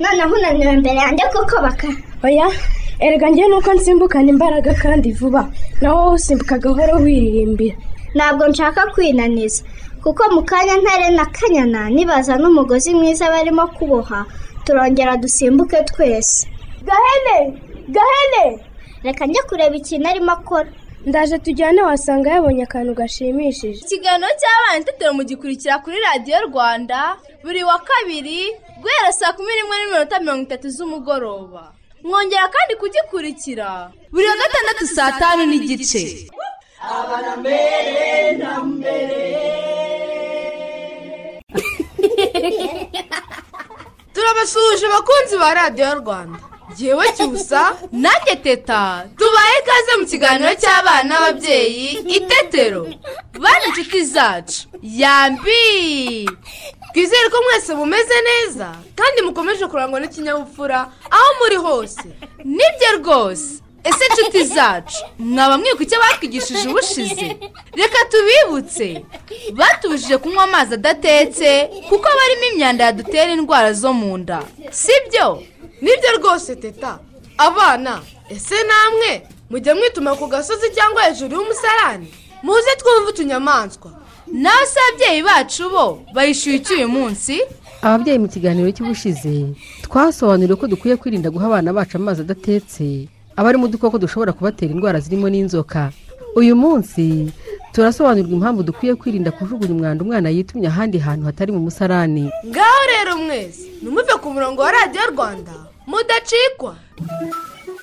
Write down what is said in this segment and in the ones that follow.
noneho unaniwe imbere yanjye kuko baka oya erega njyewe nuko nsimbukana imbaraga kandi vuba. Nawe wowe usimbuka gahoro wiririmbira. Ntabwo nshaka kwinaniza. Kuko mu kanya ntare na kanyana nibaza n'umugozi mwiza barimo kuboha turongera dusimbuke twese. Gahene! Gahene! Reka njye kureba ikintu arimo akora. Ndaje tujyane wasanga yabonye akantu gashimishije. Ikiganiro cy'abana itetero mugikurikira kuri radiyo rwanda. Buri wa kabiri guhera saa kumi n'imwe n'iminota mirongo itatu z'umugoroba. Mwongera kandi kugikurikira. Buri wa gatandatu saa tanu n'igice. Turabasuhuje abakunzi ba radiyo rwanda. Ngewe cyusa. Nanjye teta. Tubaye ikaze mu kiganiro cy'abana n'ababyeyi itetero bana inshuti zacu. Yambi! Twizere ko mwese mumeze neza kandi mukomeje kurangwa n'ikinyabupfura aho muri hose. Nibyo rwose. Ese inshuti zacu? Mwaba mwibuka icyo batwigishije ubushize. Reka tubibutse. Batubujije kunywa amazi adatetse kuko aba arimo imyanda yadutera indwara zo mu nda. Sibyo? Nibyo rwose teta. Abana ese namwe? Mujya mwituma ku gasozi cyangwa hejuru y'umusarani? Muze twumve utunyamaswa. Nawe se ababyeyi bacu bo bayishyuye iki uyu munsi. Ababyeyi mu kiganiro cy'ubushize twasobanuriwe ko dukwiye kwirinda guha abana bacu amazi adatetse. Aba arimo udukoko dushobora kubatera indwara zirimo n'inzoka. Uyu munsi turasobanurirwa impamvu dukwiye kwirinda kujugunya umwanda umwana yitumye ahandi hantu hatari mu musarani. Ngaho rero mwese numuve ku murongo wa radiyo rwanda mudacikwa.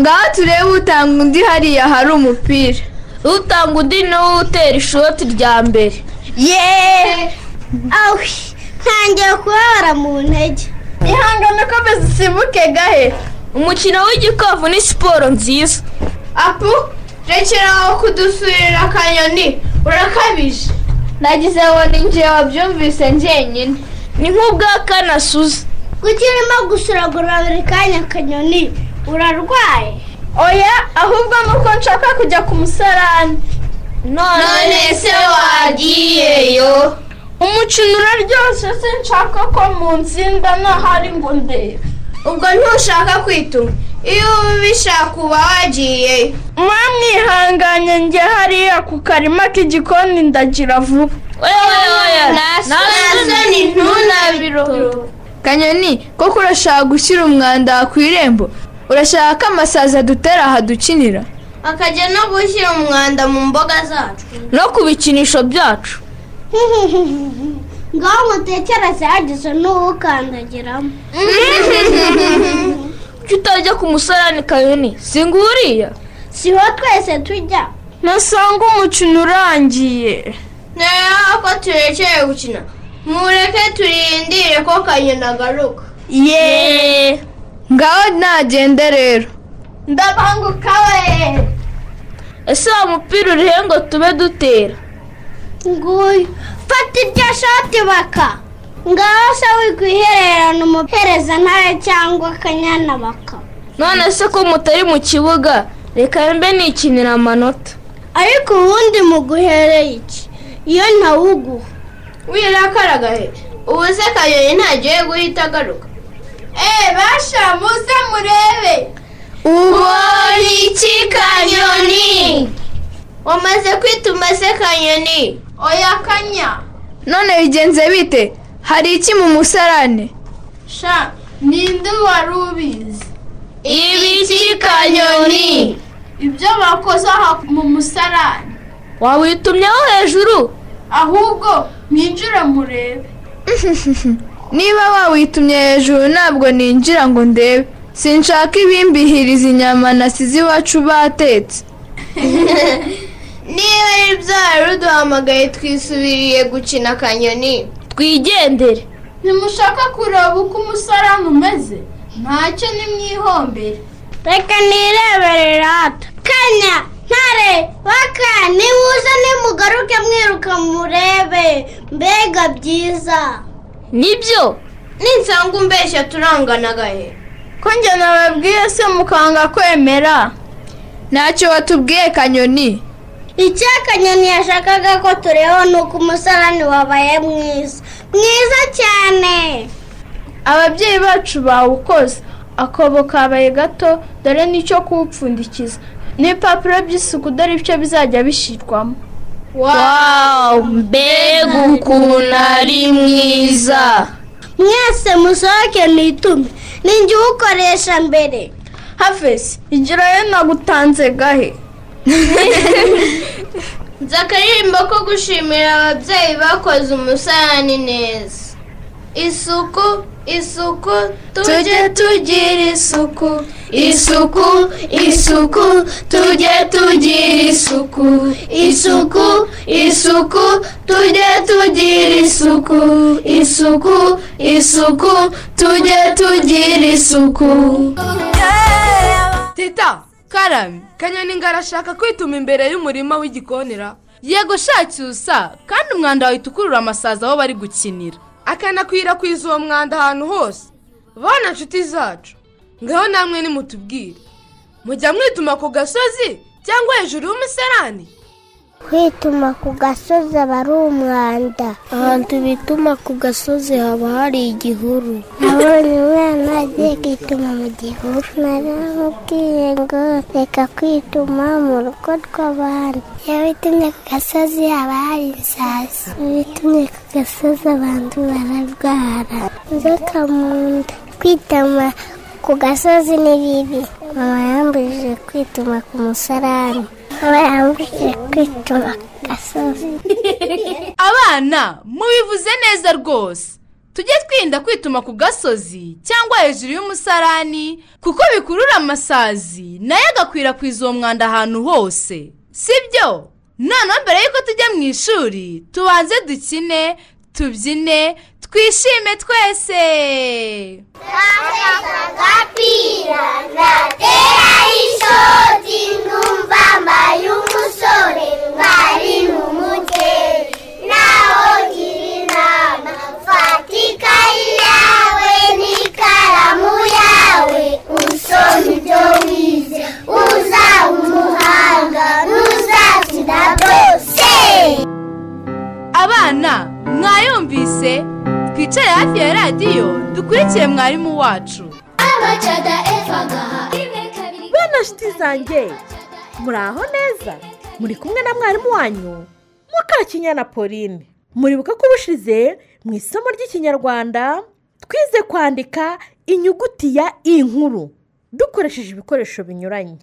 Ngaho turebe utanga undi hariya hari umupira. Utanga undi ni we utera ishoti rya mbere. Yeee! Awi ntangiye kubabara mu ntege. Ihangane ko zisimbuke gahe? Umukino w'igikwavu ni siporo nziza. Apu rekera aho kudusurira akanyoni. Urakabije? Nagize ngo ni njye wabyumvise njyenyine. Ni nk'ubwa kanasuza. Kuki urimo gusuragura buri kanya akanyoni urarwaye. Oya ahubwo nuko nshaka kujya ku musarani. None se wagiyeyo? Umukino uraryoshye se nshaka ko mu nsinda ntahari ngo ndebe ubwo ntushaka kwituma iyo ubishaka uba wagiye. Mwamwihanganye njye hariya ku karima k'igikoni ndagira vuba. Ntunabiro kanyoni koko urashaka gushyira umwanda ku irembo? Urashaka ko amasazi adutera aha dukinira? Akajya no gushyira umwanda mu mboga zacu. No ku bikinisho byacu. Ngaho mutekereze hagize n'uwukandagiramo. Kuki utajya ku musarani kanyoni singa uriya? Siho twese tujya. Nasanga umukino urangiye. Rero ko turekeye gukina. Mureke turindire ko kanyoni agaruka. Yeee ngaho nagende rero ndabanguka we ese wa mupira urihe ngo tube dutera nguyu fata iryo shoti baka. Ngaho se wikwihererana umuhereza ntare cyangwa akanyana baka? None se ko mutari mu kibuga reka mbe nikinira amanota. Ariko ubundi muguhereye iki? Iyo ntawuguha. Wirakara gahe ubu se kanyoni ntagiye guhita agaruka. Eee muze murebe. Ubonye iki kanyoni. Wamaze kwituma se kanyoni. Oya kanya. None bigenze bite? Hari iki mu musarane? Sha ninde wari ubizi? Ibiki kanyoni. Ibyo bakoze aha mu musarani wawitumyeho hejuru? Ahubwo mwinjire murebe. Niba wawitumye hejuru ntabwo ninjira ngo ndebe. Sinshaka ibimbihiriza inyama nasize iwacu batetse. Niba ari byo wari uduhamagaye twisubiriye gukina akanyoni. Twigendere. Ntimushaka kureba uko umusarani umeze. Ntacyo nimwihombere reka nirebere rata. Kanya ntare baka nimuze nimugaruke mwiruka murebe. Mbega byiza. Nibyo. Ninsanga umbeshya turangana gahe ko njye nababwiye se mukanga kwemera? Ntacyo watubwiye kanyoni. Icyo akanyoni yashakaga ko tureba ni uko umusarani wabaye mwiza. Mwiza cyane. Ababyeyi bacu bawukoze. Akobo kabaye gato dore n'icyo kuwupfundikiza. N'ibipapuro by'isuku dore ibyo bizajya bishyirwamo. Wawu mbega ukuntu ari mwiza. Mwese musohoke mwitume ninjye uwukoresha mbere havesi igirayo nagutanze gahe? Nzi akaririmbo ko gushimira ababyeyi bakoze umusarani neza. Isuku isuku tujye tugira isuku. Isuku isuku tujye tugira isuku. Isuku isuku tujye tugira isuku. Isuku isuku tujye tugira isuku. Teta karame kanyoni arashaka kwituma imbere y'umurima w'igikonera. Yego shacyusa kandi umwanda wahita ukurura amasazi aho bari gukinira. Akanakwirakwiza uwo mwanda ahantu hose. Bana nshuti zacu ngaho namwe nimutubwire. Mujya mwituma ku gasozi cyangwa hejuru y'umuserani? Kwituma ku gasozi aba ari umwanda. Ahantu bituma ku gasozi haba hari igihuru. Nabonye umwana agiye kwituma mu gihuru. Naramubwiye ngo reka kwituma mu rugo rw'abandi. Iyo witumye ku gasozi haba hari insazi. Iyo witumye ku gasozi abantu bararwara. Inzoka mu nda. Kwituma ku gasozi ni bibi. Mama yambujije kwituma ku musarani. abana mubivuze neza rwose. Tujye twirinda kwituma ku gasozi cyangwa hejuru y'umusarani kuko bikurura amasazi. Nayo agakwirakwiza uwo mwanda ahantu hose. Si byo noneho mbere y'uko tujya mu ishuri tubanze dukine tubyine twishime twese. Agapira natera ishoti numva mbaye umusore mwari n'umugeri naho gira inama fata ikayi yawe n'ikaramu yawe usome ibyo wize uzaba umuhanga ntuzazira byose abana mwayumvise? Twicare hafi ya radiyo dukurikire mwarimu wacu. Bana nshuti zanjye muri aho neza? Muri kumwe na mwarimu wanyu mukakinyana pauline. Muribuka ko ubushize mu isomo ry'ikinyarwanda twize kwandika inyuguti ya i nkuru dukoresheje ibikoresho binyuranye.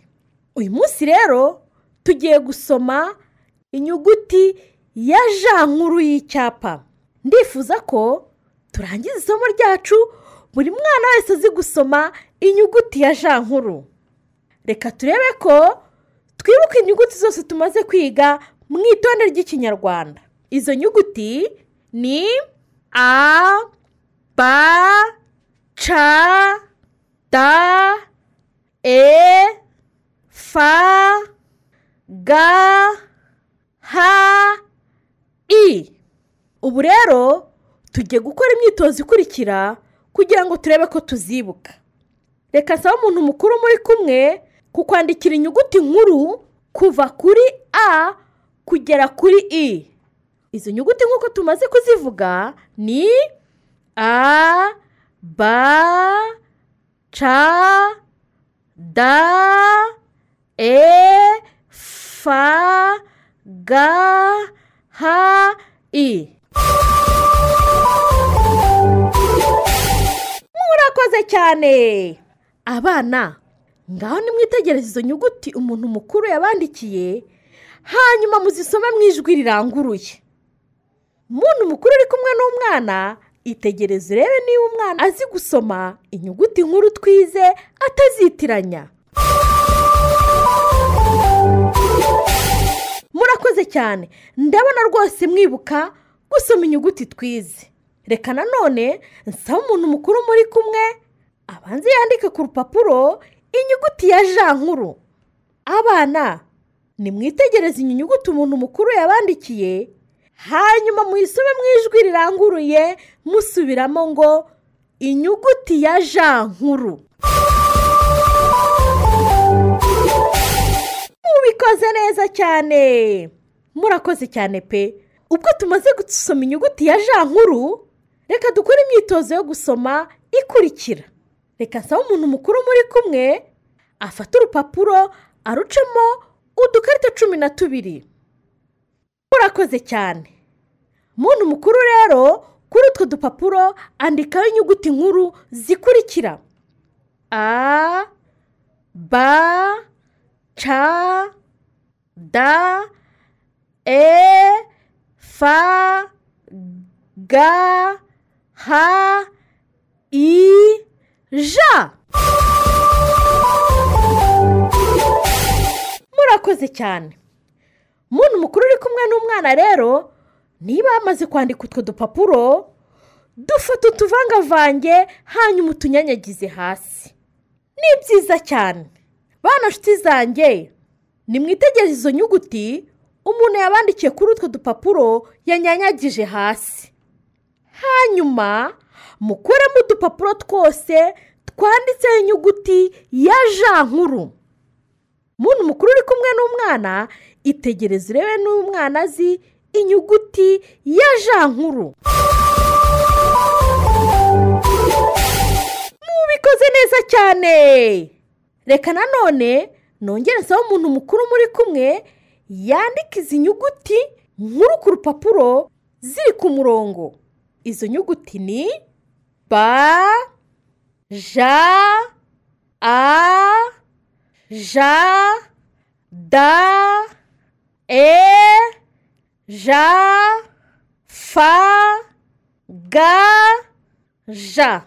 Uyu munsi rero tugiye gusoma inyuguti ya ja nkuru y'icyapa. Ndifuza ko turangiza isomo ryacu. Buri mwana wese azi gusoma inyuguti ya ja nkuru. Reka turebe ko twibuka inyuguti zose tumaze kwiga mu itonde ry'ikinyarwanda. Izo nyuguti ni a b c d e f g h i. Ubu rero tugiye gukora imyitozo ikurikira kugira ngo turebe ko tuzibuka. Reka nsaba umuntu mukuru muri kumwe kukwandikira inyuguti nkuru kuva kuri a kugera kuri i. Izo nyuguti nk'uko tumaze kuzivuga ni a b c d e f g h i. murakoze cyane. Abana ngaho nimwitegereze izo nyuguti umuntu mukuru yabandikiye hanyuma muzisome mu ijwi riranguruye. Umuntu mukuru uri kumwe n'umwana itegereze urebe niba umwana azi gusoma inyuguti nkuru twize atazitiranya. Murakoze cyane. Ndabona rwose mwibuka gusoma inyuguti twize. Reka nanone nsaba umuntu mukuru muri kumwe abanze yandike ku rupapuro inyuguti ya ja nkuru. Abana nimwitegereze iyi nyuguti umuntu mukuru yabandikiye hanyuma muyisome mu ijwi riranguruye musubiramo ngo inyuguti ya ja nkuru. Mubikoze neza cyane. Murakoze cyane pe. Ubwo tumaze gusoma inyuguti ya ja nkuru reka dukore imyitozo yo gusoma ikurikira. Reka nsaba umuntu mukuru muri kumwe afate urupapuro arucemo udukarita cumi na tubiri. Murakoze cyane. Umuntu mukuru rero kuri utwo dupapuro andikaho inyuguti nkuru zikurikira. A b c d e f g h i j murakoze cyane. Umuntu mukuru uri kumwe n'umwana rero niba yamaze kwandika utwo dupapuro dufata utuvangavange hanyuma utunyanyagize hasi. Ni byiza cyane. Bana nshuti zanjye nimwitegereze izo nyuguti umuntu yabandikiye kuri utwo dupapuro yanyanyagije hasi. Hanyuma mukuremo udupapuro twose twanditseho inyuguti ya ja nkuru. Umuntu mukuru uri kumwe n'umwana itegereze urebe n'umwana azi inyuguti ya ja nkuru. Mubikoze neza cyane. Reka nanone nongere nsaba umuntu mukuru muri kumwe yandika izi nyuguti nkuru ku rupapuro ziri ku murongo. Izo nyuguti ni ba ja a ja da e ja fa ga ja.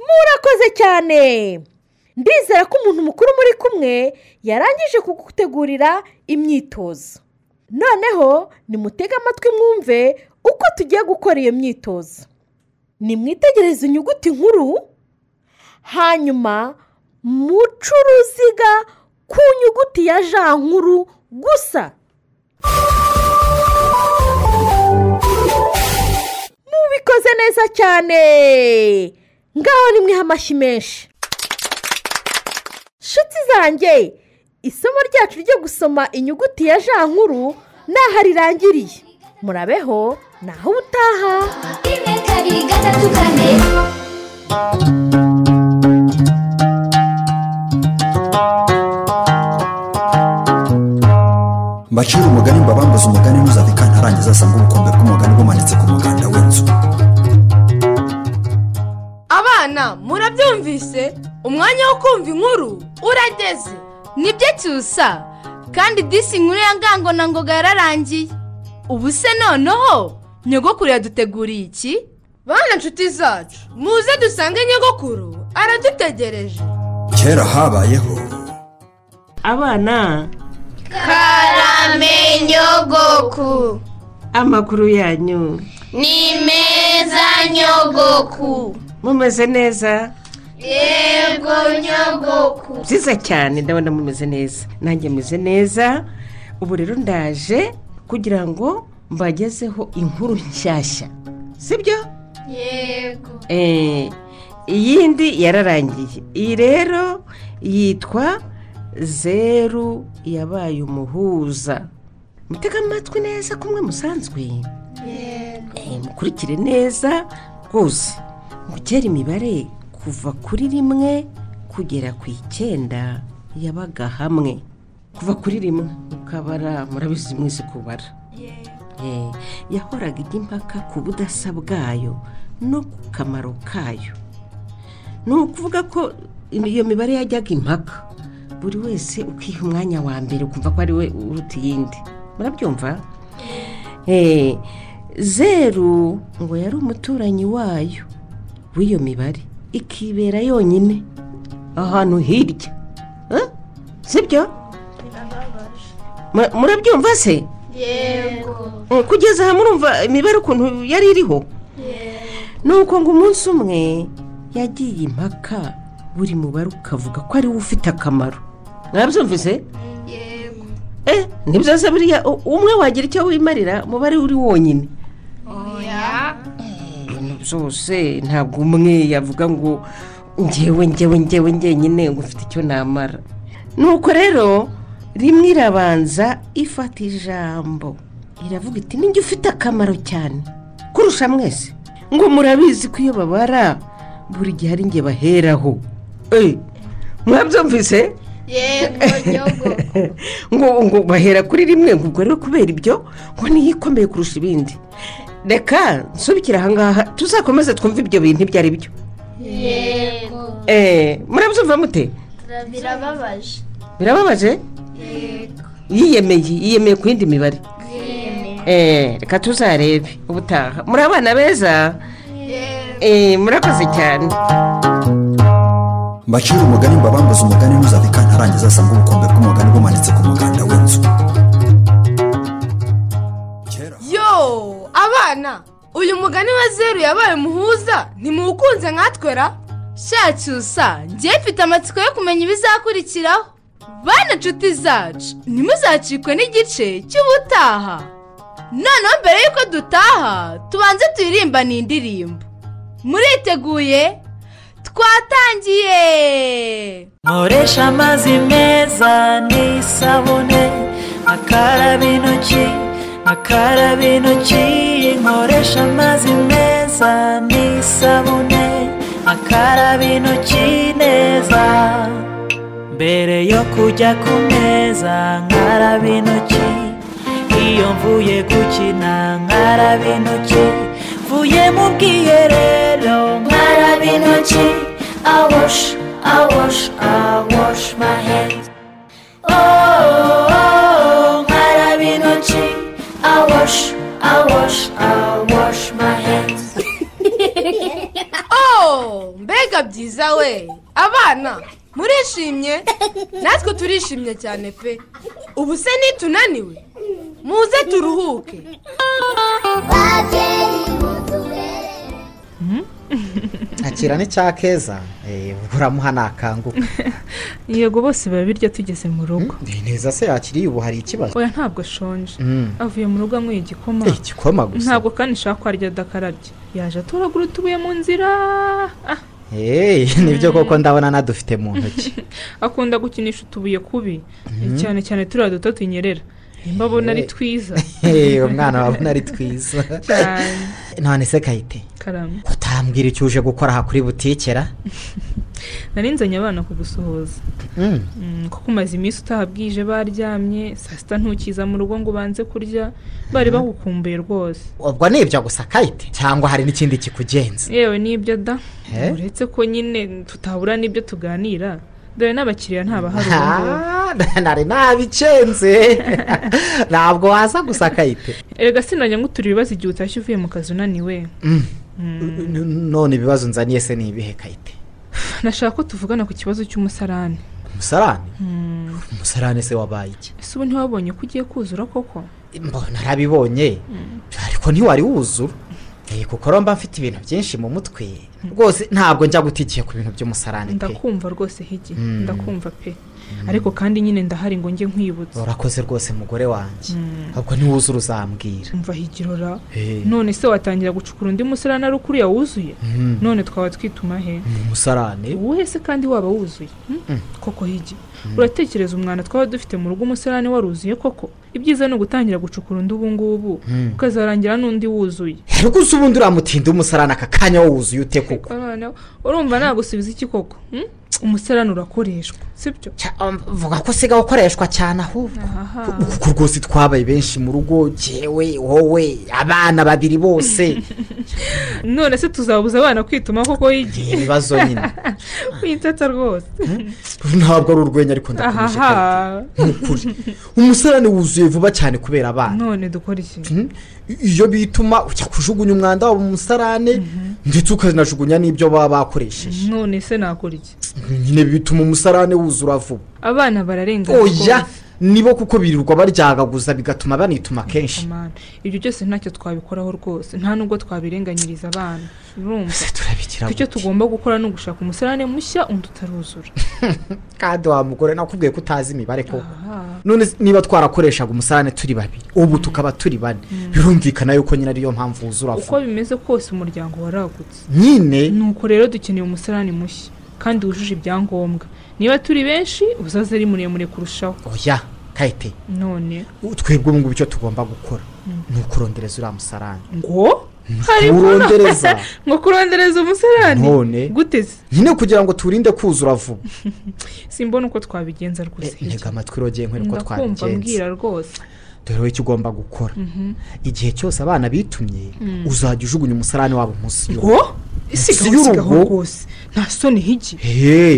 Murakoze cyane. Ndizera ko umuntu mukuru muri kumwe yarangije kugutegurira imyitozo. Noneho nimutege amatwi mwumve uko tugiye gukora iyo myitozo. Nimwitegereze inyuguti nkuru hanyuma muce uruziga ku nyuguti ya ja nkuru gusa. Mubikoze neza cyane. Ngaho nimwiha amashyi menshi. Nshuti zanjye isomo ryacu ryo gusoma inyuguti ya ja nkuru naho rirangiriye. Murabeho naho ubutaha. Rimwe kabiri gatatu kane mbacira umugani mbabambuze umugani ntuzave kantarangiza asanga ubukombe bw'umugani bumanitse ku muganda w'inzu. Abana murabyumvise? Umwanya wo kumva inkuru urageze. Ni byo cyusa kandi disi inkuru ya ngango na ngoga yararangiye. Ubu se noneho nyogokuru yaduteguriye iki? Bana nshuti zacu muze dusange nyogokuru. Aradutegereje. Kera habayeho. Abana. Karame nyogoku amakuru yanyu. Ni meza nyogoku mumeze neza. Yego nyogoku byiza cyane ndabona mumeze neza. Nanjye meze neza. Ubu rero ndaje kugira ngo mbagezeho inkuru nshyashya. Sibyo? Yego. Eh, iyindi yararangiye. Iyi rero yitwa zeru yabaye umuhuza. Mutega amatwi neza kumwe musanzwe. Eh, mukurikire neza rwose. Ngo kera imibare. Kuva kuri rimwe kugera ku icyenda yabaga hamwe. Kuva kuri rimwe mukabara murabizi mwese kubara. Eh, yahoraga ijya impaka ku budasa bwayo no ku kamaro kayo. Ni ukuvuga ko iyo mibare yajyaga impaka. Buri wese ukiha umwanya wa mbere ukumva ko ari we uruta iyindi. Murabyumva? Eh, zeru ngo yari umuturanyi wayo w'iyo mibare. Ikibera yonyine. Ahantu hirya. Sibyo? Mu- murabyumva se? Yego. Eh, kugeza aha murumva imibare ukuntu yari iriho? Nuko ngo umunsi umwe yagiye impaka buri mubare ukavuga ko ari wo ufite akamaro. Mwabyumvise? Yego. Eh ni byo se buriya umwe wagira icyo wimarira umubare uri wonyine. Byose ntabwo umwe yavuga ngo ngewe ngewe ngewe ngenyine ngo ufite icyo namara. Nuko rero rimwe irabanza ifata ijambo. Iravuga iti ninjye ufite akamaro cyane kurusha mwese. Ngo murabizi ko iyo babara buri gihe ari nge baheraho. Eh, mwabyumvise? Yego nyogo ngo ngo bahera kuri rimwe ngo ubwo rero kubera ibyo ngo niyo ikomeye kurusha ibindi. Reka nsubikire ahangaha tuzakomeze twumve ibyo bintu. Ibyo ari byo. Yego. Eee murabyumva mute? Birababaje. Birababaje? Yego. Yiyemeye. Yiyemeye ku yindi mibare. Yemeye. Eee reka tuzarebe ubutaha. Muri abana beza? Eee murakoze cyane. Mbacira umugani mbabambuze umugani ntuzave kantarangiza asanga ubukombe bw'umugani bumanitse ku muganda w'inzu. Yo abana uyu mugani wa zeru yabaye umuhuza ntimuwukunze nkatwera shacyusa njye mfite amatsiko yo kumenya ibizakurikiraho. Bana nshuti zacu ntimuzacikwe n'igice cy'ubutaha. Noneho mbere y'uko dutaha tubanze tuyirimbane indirimbo. Muriteguye? Twatangiye! Nkoresha amazi meza n'isabune akaraba intoki akaraba intoki nkoresha amazi meza n'isabune. Akaraba intoki neza mbere yo kujya ku meza nkaraba intoki iyo mvuye gukina nkaraba intoki mvuye mu bwiherero nkaraba intoki I wash, I wash, I wash my hands. Mbega byiza we. Abana murishimye? Natwe turishimye cyane pe. Ubu se nitunaniwe? Muze turuhuke. Akira n'icya keza eh, uramuha nakanguka yego bose biba birya tugeze mu rugo. Ni neza se yakiriye ubu hari ikibazo. Oya ntabwo ashonje Mm. avuye mu rugo anyweye igikoma. Eh, igikoma gusa? ntabwo kandi nshaka ko arya adakarabye. Yaje atoragura utubuye mu nzira. Ah, Hey, ni byo koko ndabona nadufite mu ntoki. Akunda gukinisha utubuye kubi. Cyane cyane turiya duto tunyerera. Nimba abona ari Eh. twiza. Hey, umwana wabona ari twiza. None se kayite utambwira icyo uje gukora aha kuri butikera? Nari nzanye abana kugusuhuza Mm. Mm, kuko umaze iminsi utahabwije baryamye saa sita ntukiza mu rugo ngo ubanze kurya bari bagukumbuye rwose. Ubwo ni ibyo gusa kayite cyangwa hari n'ikindi kikugenza? Yewe ni byo da. Eh? uretse ko nyine tutabura n'ibyo tuganira dore n'abakiriya ntabahari Ah, nari nabicenze. Ntabwo waza gusa kayite. Erega sinajya ngutura ibibazo igihe utashye uvuye mu kazi unaniwe. Mm. Mm. None ibibazo nzaniye se ni ibihe kayite? Nashaka ko tuvugana ku kibazo cy'umusarani. Umusarani? Mm. umusarani se wabaye iki? Ese ubu ntiwabonye ko ugiye kuzura koko? Mbona narabibonye. Ariko ntiwari wuzura. Kuko romba mfite ibintu byinshi mu mutwe. Rwose ntabwo njya gutikiye ku bintu by'umusarani pe. Ndakumva rwose higi. Mm. ndakumva pe. Ariko kandi nyine ndahari ngo njye nkwibutsa urakoze rwose mugore wanjye. Mm. ahubwo niwuzura uzambwira umva higirora Eh. none se watangira gucukura undi musarani ari ukuriya wuzuye Mm. none twaba twituma he? Ni umusarani. Uwuhe se kandi waba wuzuye? Hmm? koko higi uratekereza umwana twaba dufite mu rugo umusarani waruzuye koko? Ibyiza ni ugutangira gucukura undi ubu ngubu. Mm. ukazarangira n'undi wuzuye. Ariko uzi ubundi uramutinda umusarani aka kanya wuzuye ute koko? Urumva nagusubiza iki koko? Hmm? umusarani urakoreshwa sibyo vuga ko usigaye ukoreshwa cyane ahubwo. Kuko rwose twabaye benshi mu rugo jyewe wowe abana babiri bose. None se tuzabuza abana kwituma koko y'igihe ibibazo nyine. Winsetse rwose. Ntabwo ari urwenya ariko ndakomeje ahaha kuri umusarani wuzuye vuba cyane kubera abana. None dukora iki? Iyo bituma ujya kujugunya umwanda wabo mu musarane ndetse ukanajugunya n'ibyo baba bakoresheje. None se nakora iki? Bituma umusarane wuzura vuba. Abana bararenga oya nibo kuko birirwa baryagaguza bigatuma banituma kenshi. Ibyo byose ntacyo twabikoraho rwose. Nta nubwo twabirenganyiriza abana. Turabigira icyo tugomba gukora ni ugushaka umusarane mushya undi utaruzura? Kandi wa mugore nakubwiye ko utazi imibare koko. None niba twarakoreshaga umusarane turi babiri ubu tukaba turi bane. Birumvikana yuko nyine ariyo mpamvu wuzura uko bimeze kose umuryango waragutse. Nyine? Nuko rero dukeneye umusarane mushya. Kandi wujuje ibyangombwa. Niba turi benshi uzaze ari muremure kurushaho. Oya kayite none. twebwe ubu ngubu icyo tugomba gukora ni ukurondereza uriya musarane ngo? Harimo kuwurondereza. ngo kurondereza umusarane none. Guteze nyine kugira ngo turinde kuzura vuba. Simbona uko twabigenza rwose. Ntega amatwi rogeye nkwereka uko twabigenza. rwose. Dore icyo ugomba gukora. Mhm. igihe cyose abana bitumye Mm. uzajya ujugunya umusarane wabo munsi ngo? Isigaho isigaho rwose. Nta soni higi.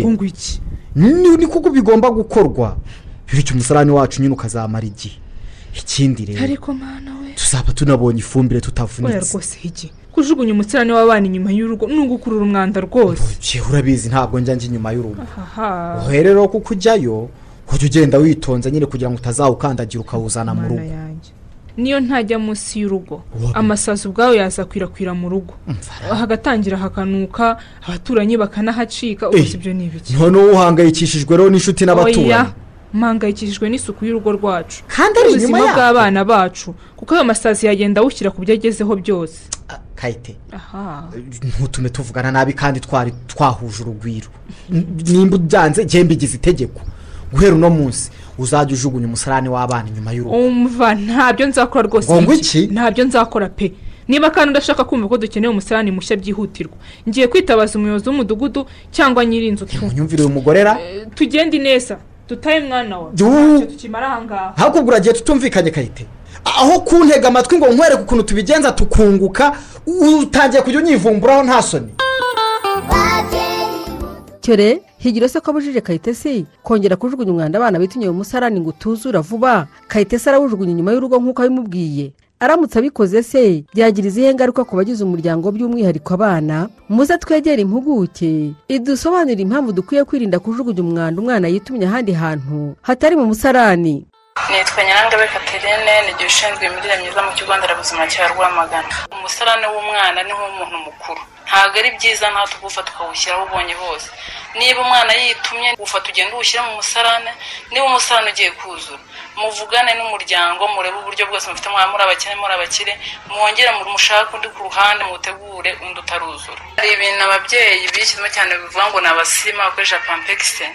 Ngo iki? Ni kuko bigomba gukorwa? Bityo umusarane wacu nyine ukazamara igihe. Ikindi rero. Tuzaba tunabonye ifumbire tutavunitse. Rwose higi. Kujugunya umusarane w'abana inyuma y'urugo ni ugukurura umwanda rwose. Urabizi ntabwo njya njya inyuma y'urugo. Rero kuko ujyayo ujya ugenda witonze nyine kugira ngo utazawukandagira ukawuzana mu rugo. Niyo ntajya munsi y'urugo. Amasazi ubwawe yazakwirakwira mu rugo. Hagatangira hakanuka abaturanyi bakanahacika. Ubwo ibyo ni ibiki? noneho uhangayikishijwe rero n'inshuti n'abaturanyi. Mpangayikishijwe n'isuku y'urugo rwacu. Kandi ari inyuma yako. bw'abana bacu. Kuko ayo masazi yagenda awushyira ku byo agezeho byose. Kayite. Ntutume tuvugana nabi kandi twari twahuje urugwiro. Nimba ubyanze njye mbigize itegeko. Guhera uno munsi uzajya ujugunya umusarane w'abana inyuma y'urugo. Umva ntabyo nzakora rwose Ngo iki. ntabyo nzakora pe. Niba kandi udashaka kumva ko dukeneye umusarani mushya byihutirwa ngiye kwitabaza umuyobozi w'umudugudu cyangwa nyir'inzu tu. Unyumvire uyu mugore ra? Tugende neza dutaye mwana wa. Juu. ntacyo tukimara ahangaha ahubwo uragiye tutumvikanye kayite. Aho kuntega amatwi ngo nkwereke ukuntu tubigenza tukunguka utangiye kujya unyivumburaho nta soni. Cyore higira se ko abujije kayitesi kongera kujugunya umwanda abana bitumye mu musarani ngo utuzura vuba? Kayitesi arawujugunya inyuma y'urugo nk'uko abimubwiye. Aramutse abikoze se byagira izihe ngaruka ku bagize umuryango by'umwihariko abana. Muze twegere impuguke. Idusobanurire impamvu dukwiye kwirinda kujugunya umwanda umwana yitumye ahandi hantu hatari mu musarani. Nitwa nyirangabe katerine ni igihe ushinzwe imirire myiza mu kigo nderabuzima cya rwamagana. Umusarane w'umwana ni nk'uw'umuntu mukuru. Ntabwo ari byiza natwe kuwufata ukawushyiraho ubonye hose. Niba umwana yitumye ufata ugenda uwushyire mu musarane. Niba umusarane ugiye kuzura muvugane n'umuryango murebe uburyo bwose mufite mwaba muri abakene muri abakire mwongere mushake undi ku ruhande mutegure undi utaruzura. Hari ibintu ababyeyi bishyizemo cyane bivuga ngo ni abasima bakoresha pampegisi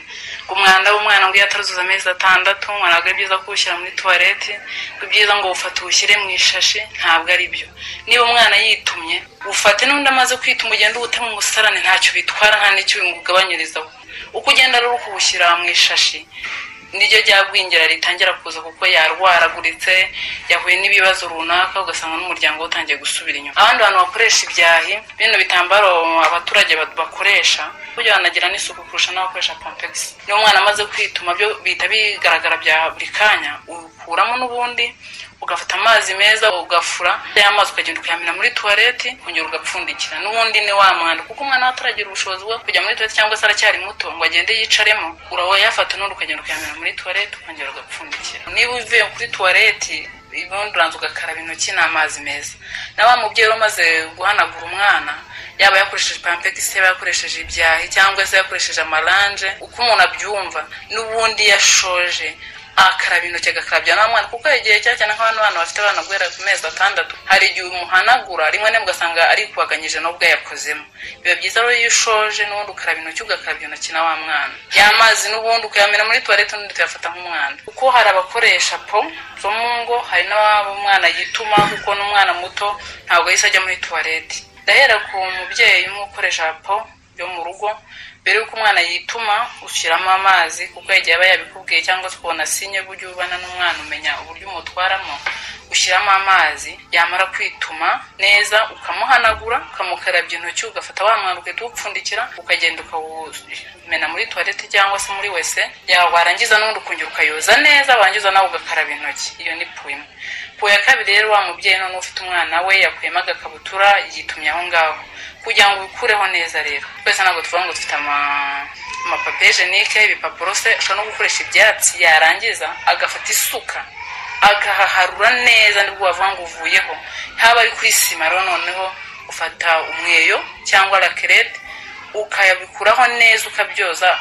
ngo umwanda w'umwana ngo iyo ataruzuza amezi atandatu ntabwo ari byiza kuwushyira muri tuwarete ngo ibyiza ngo ufate uwushyire mu ishashi ntabwo ari byo. Niba umwana yitumye ufate n'undi amaze kwituma ugende uwute mu musarane ntacyo bitwara nta n'icyo bimugabanyirizaho uko ugenda rero kuwushyira mu ishashi niryo ryagwingira ritangira kuza kuko yarwaraguritse yahuye n'ibibazo runaka ugasanga n'umuryango utangiye gusubira inyuma. Abandi bantu bakoresha ibyahi bino bitambaro abaturage ba- bakoresha burya banagira n'isuku kurusha n'abakoresha pampegisi niba umwana amaze kwituma byo bihita bigaragara bya buri kanya. Ukuramo n'ubundi ugafata amazi meza ugafura ya mazi ukagenda ukayamena muri tuwareti ukongera ugapfundikira. N'ubundi ni wa mwanda. Kuko umwana we ataragira ubushobozi bwo kujya muri tuwareti cyangwa se aracyari muto ngo agende yicaremo urayafata n'undi ukagenda ukayamena muri tuwareti ukongera ugapfundikira. Niba uvuye kuri tuwareti ubundi ugakaraba intoki n'amazi meza. Na wa mubyeyi wari umaze guhanagura umwana yaba yakoresheje pampegisi yaba yakoresheje ibyahi cyangwa se yakoresheje amaranje uko umuntu abyumva n'ubundi yashoje akaraba intoki agakarabya n'umwana kuko hari igihe cya cyane nk'abana bana bafite abana guhera ku mezi atandatu hari igihe umuhanagura rimwe na rimwe ugasanga ari kubaganyije n'ubwo yakozemo biba byiza rero iyo ushoje n'ubundi ukaraba intoki ugakarabya intoki na wa mwana. Ya mazi n'ubundi ukayamena muri tuwarete n'undi tuyafata nk'umwanda. Kuko hari abakoresha po zo mu ngo hari n'umwana yituma kuko n'umwana muto ntabwo yahise ajya muri tuwarete ndahera ku mubyeyi umwe ukoresha po byo mu rugo mbere y'uko umwana yituma ushyiramo amazi kuko yagiye aba yabikubwiye cyangwa se ukabona sinye buryo ubana n'umwana umenya uburyo umutwaramo ushyiramo amazi yamara kwituma neza ukamuhanagura ukamukarabya intoki ugafata wa mwana ugahita uwupfundikira ukagenda ukawumena muri tuwarete cyangwa se muri wese warangiza n'ubundi ukongera ukayoza neza warangiza nawe ugakaraba intoki. Iyo ni po imwe ya kabiri rero wa mubyeyi none ufite umwana we yakuyemo agakabutura yitumye aho ngaho. Kugira ngo ubikureho neza rero. Twese ntabwo tuvuga ngo dufite ama- amapapiye jenike ibipapuro se ushobora no gukoresha ibyatsi yarangiza agafata isuka agahaharura neza ni bwo wavuga ngo uvuyeho. Haba ari kuri sima rero noneho ufata umweyo cyangwa rakerete ukayabikuraho neza ukabyoza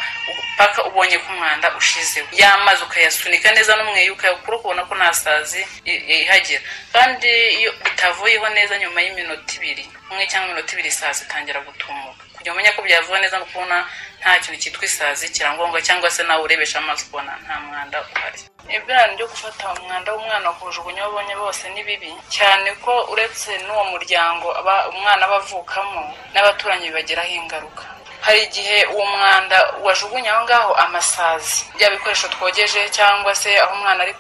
paka ubonye ko umwanda ushizeho. Ya mazi ukayasunika neza n'umweyo ukayakura ukabona ko nta sazi ihagera. Kandi iyo bitavuyeho neza nyuma y'iminota ibiri umwe cyangwa iminota ibiri isazi itangira gutumuka kugira umenye ko byavuye neza no kubona nta kintu cyitwa isazi kirangombwa cyangwa se nawe urebesha amaso ukabona nta mwanda uhari. Ibiraro byo gufata umwanda w'umwana kuwujugunya aho ubonye bose ni bibi. Cyane ko uretse n'uwo muryango umwana aba avukamo n'abaturanyi bibagiraho ingaruka. Hari igihe uwo mwanda wajugunye aho ngaho amasazi. Bya bikoresho twogeje cyangwa se aho umwana ari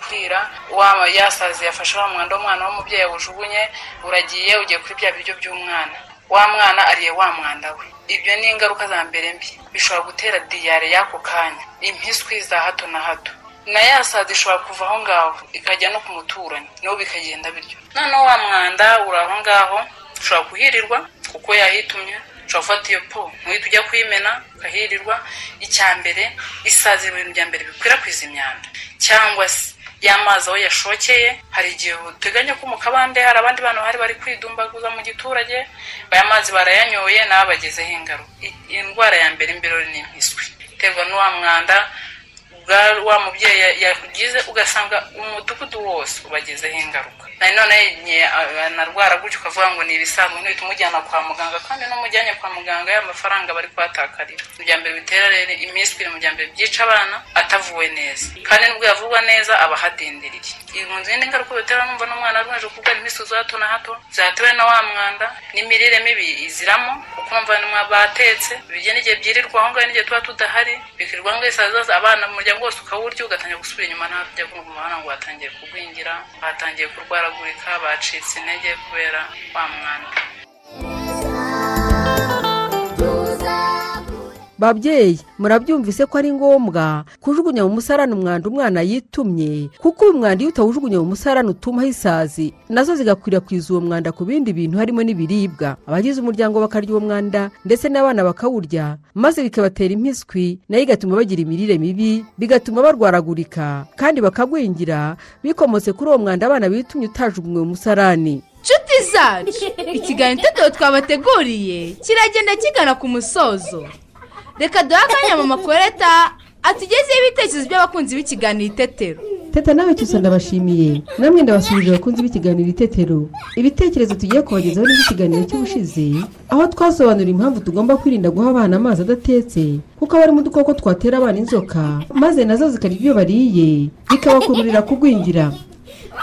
wa yasazi yafashe wa mwanda w'umwana w'umubyeyi awujugunye uragiye ugiye kuri bya biryo by'umwana. Wa mwana ariye wa mwanda we. Ibyo ni ingaruka za mbere mbi. Bishobora gutera diyare y'ako kanya. Impiswi za hato na hato. Na ya sazi ishobora kuva aho ngaho ikajya no ku muturanyi. Nabo bikagenda bityo. Noneho wa mwanda uri aho ngaho ushobora kuhirirwa kuko yahitumye. Ushobora gufata iyo po. Ntuhite ujya kuyimena ukahirirwa. Icya mbere isazi mu bintu bya mbere bikwirakwiza imyanda. Cyangwa se y'amazi aho yashokeye hari igihe uteganya ko mu kabande hari abandi bantu bahari bari kwidumbaguza mu giturage aya mazi barayanyoye nawe abagezeho ingaruka indwara ya mbere imbere ni impiswi. Iterwa n'uwa mwanda wa mubyeyi ya- yagize ugasanga umudugudu wose ubagezeho ingaruka. Na none anarwara gutyo ukavuga ngo ni ibisanzwe ntuhita umujyana kwa muganga kandi n'umujyanye kwa muganga ya mafaranga bari kuhatakarira mbere bitera rero mu bya mbere byica abana atavuwe neza. Kandi nubwo yavurwa neza aba ahadindiriye ibi mu zindi ngaruka bitera numva n'umwana arwaje kurwara imiswi za hato na hato zatewe na wa mwanda n'imirire mibi iziramo kuko numva batetse ibigeni igihe byirirwa aho ngaho n'igihe tuba tudahari bikirirwa ngo zose abana mu muryango wose ukawurya ugatangira gusubira inyuma nta tujya kumva umuhanda ngo watangiye kugwingira batangiye kurwaragurika bacitse intege kubera wa mwanda. Babyeyi murabyumvise ko ari ngombwa kujugunya mu musarani umwanda umwana yitumye kuko uyu mwanda iyo utawujugunye mu musarani utumaho isazi na zo zigakwirakwiza uwo mwanda ku bindi bintu harimo n'ibiribwa. Abagize umuryango bakarya uwo mwanda ndetse n'abana bakawurya maze bikabatera impiswi na yo igatuma bagira imirire mibi bigatuma barwaragurika kandi bakagwingira bikomotse kuri uwo mwanda abana bitumye utajugunywe mu musarani. Nshuti zacu. Ikiganiro itetero twabateguriye kiragenda kigana ku musozo. Reka duhe akanya mama koreta atugezeho ibitekerezo by'abakunzi b'ikiganiro itetero teta nawe cyose ndabashimiye. Namwe ndabasubije abakunzi b'ikiganiro itetero ibitekerezo tugiye kubagezaho n'iby'ikiganiro cy'ubushize. Aho twasobanura impamvu tugomba kwirinda guha abana amazi adatetse kuko aba arimo udukoko twatera abana inzoka maze na zo zikarya ibyo bariye bikabakururira kugwingira.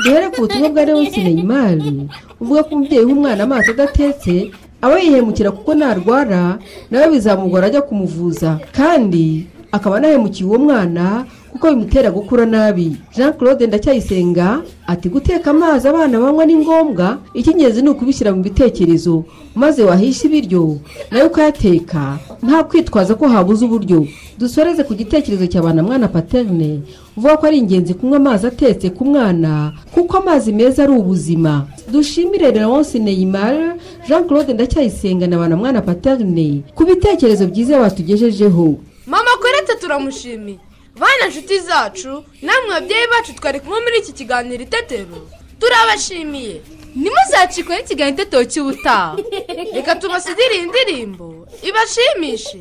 Duhere ku butumwa bwa leonce neyimari uvuga ko umubyeyi w'umwana amazi adatetse aba yihemukira kuko narwara nawe bizamugora ajya kumuvuza. Kandi akaba anahemukiye uwo mwana kuko bimutera gukura nabi. Jean claude ndacyayisenga ati guteka amazi abana banywa ni ngombwa icy'ingenzi ni ukubishyira mu bitekerezo maze wahisha ibiryo nawe ukayateka nta kwitwaza ko habuze uburyo. Dusoreze ku gitekerezo cya mwana paterne uvuga ko ari ingenzi kunywa amazi atetse ku mwana kuko amazi meza ari ubuzima. Dushimire leonce neyimar jean claude ndacyayisenga na mwana paterne ku bitekerezo byiza batugejejeho. Mama koreta turamushimiye. Bana nshuti zacu namwe babyeyi bacu twari kumwe muri iki kiganiro itetero turabashimiye ntimuzacikwe n'ikiganiro itetero cy'ubutaha. Reka tubasigire iyi ndirimbo. Ibashimishe.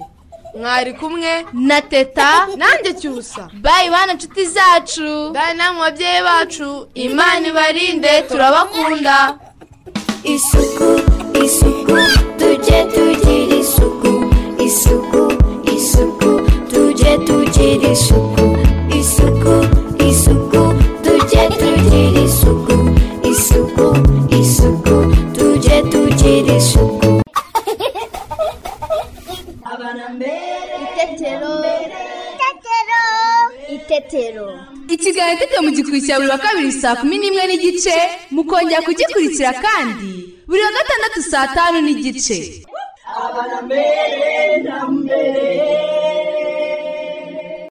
Mwari kumwe na teta nanjye cyusa. Bayi bana nshuti zacu. Bayi namwe babyeyi bacu. Imana ibarinde turabakunda. Isuku isuku tujye tugira tugira isuku isuku isuku. Tujye tugira isuku isuku isuku. Tujye tugira isuku. Itetero. Itetero. Itetero. Ikiganiro itetero mugikurikira buri wa kabiri saa kumi n'imwe n'igice mukongera kugikurikira kandi buri wa gatandatu saa tanu n'igice. Abana mbere na mbere.